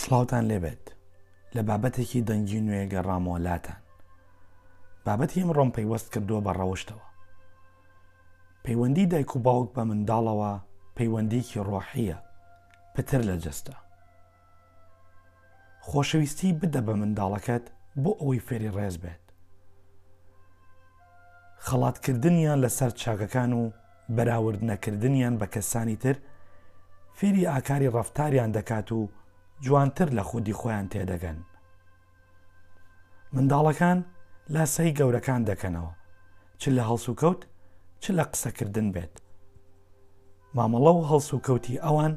سڵاوتان لێبێت لە بابەتێکی دەنگی نوێ گەڕامەوە لاتان بابەتی ئەمڕۆم پەیوەست کردووە بە ڕەوشتەوە پەیوەندی دایک و باوک بە منداڵەوە پەیوەندیکی ڕۆحیە پتر لە جەستە خۆشەویستی بدە بە منداڵەکەت بۆ ئەوەی فێری ڕێز بێت. خەڵات کردنیان لەسەر چاکەکان و بەراورد نەکردنیان بە کەسانی تر فێری ئاکاری ڕەفتاریان دەکات و جوانتر لە خودی خۆیان تێدەگەن. منداڵەکان لاسایی گەورەکان دەکەنەوە چ لە هەڵسوکەوت چ لە قسەکردن بێت. مامەڵە و هەڵسوکەوتی ئەوان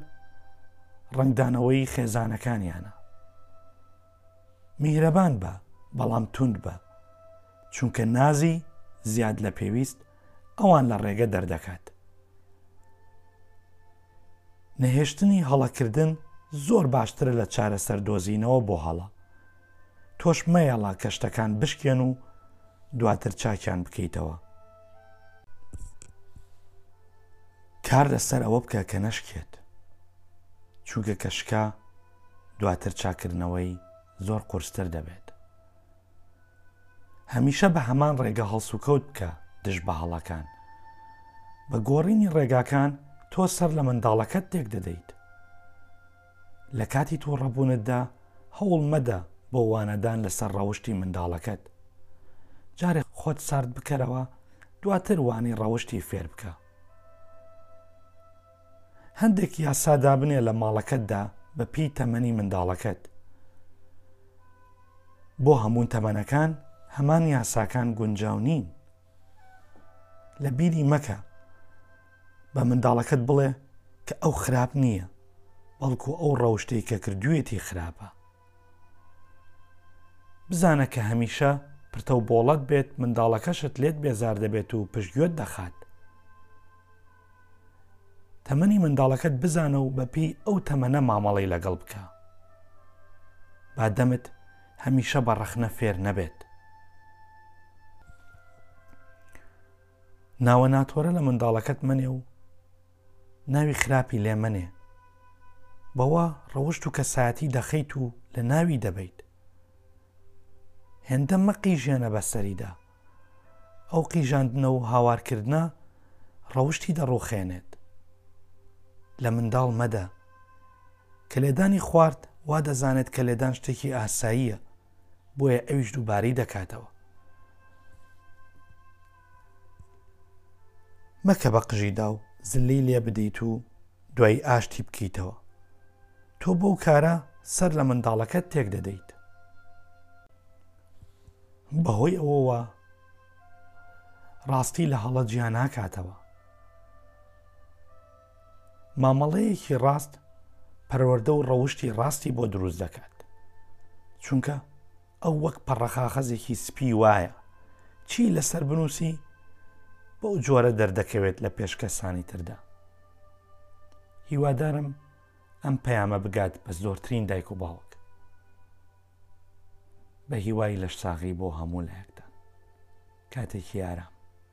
ڕەنگدانەوەی خێزانەکانیانە. میهرەبان بە بەڵام توند بە، چونکە نازی زیاد لە پێویست ئەوان لە ڕێگە دەردەکات. نەهێشتنی هەڵەکردن زۆر باشترە لە چارەسەر دۆزینەوە بۆ هەڵە. تۆش مەیەڵە کە شتەکان بشکێن و دواتر چاکیان بکەیتەوە کار لەسەر ئەوە بکە کە نەشکێت چونکە کە شکا دواتر چاکردنەوەی زۆر قرستر دەبێت هەمیشە بە هەمان ڕێگە هەڵس و کەوت بکە دژ بە هەڵەکان بە گۆڕینی ڕێگاکان تۆ سەر لە منداڵەکەت تێک دەدەیت لە کاتی توڕەبوونتدا هەوڵ مەدە بۆ وانەدان لەسەر ڕەوشتی منداڵەکەت. جارێ خۆت سارد بکەرەوە دواتر وانەی ڕەوشتی فێر بکە. هەندێک یاسا دابنێ لە ماڵەکەتدا بە پێی تەمەنی منداڵەکەت. بۆ هەموو تەمەنەکان هەمان یاساکان گونجاو نین. لە بیری مەکە بە منداڵەکەت بڵێ کە ئەو خراپ نییە، بەڵکو ئەو ڕەوشتەی کە کردوویەتی خراپە. بزانە کە هەمیشە پرتە و بۆڵەت بێت، منداڵەکەشت لێت بێزار دەبێت و پشتگوێت دەخات. تەمەنی منداڵەکەت بزانە و بەپێی ئەو تەمەنە مامەڵەی لەگەڵ بکە. با دەمت هەمیشە بە ڕەخنە فێر نەبێت. ناوە ناتۆرە لە منداڵەکەت مەنێ و ناوی خراپی لێ مەنێ بەوە ڕەوشت و کەسایەتی دەخەیت و لە ناوی دەبیت هێندە مەقی ژێنە بەسەریدا ئەو قیژاندنە و هاوارکردە ڕەوشی دەڕوخێنێت لە منداڵ مەدە کە لێدانی خوارد وا دەزانێت کە لێدان شتێکی ئاساییە بۆیە ئەویش دووبارەی دەکاتەوە. مەکە بە قژی دا و زلەی لێ بدەیت و دوای ئاشتی بکەیتەوە. تۆ بەو کارە سەر لە منداڵەکەت تێک دەدەیت. بەهۆی ئەوەوە ڕاستی لە هەڵە جیا ناکاتەوە. مامەڵەیەکی ڕاست پەروەردە و ڕەوشتی ڕاستی بۆ دروست دەکات چونکە ئەو وەک پەڕەخاخەزێکی سپی وایە چی لەسەر بنووسی بەو جۆرە دەردەکەوێت لە پێش کەسانی تردا هیوادارم ئەم پەیامە بگات بە زۆرترین دایک و باوک بە هیوای لەش ساغی بۆ هەموو لایەکتان کاتێکی ئارام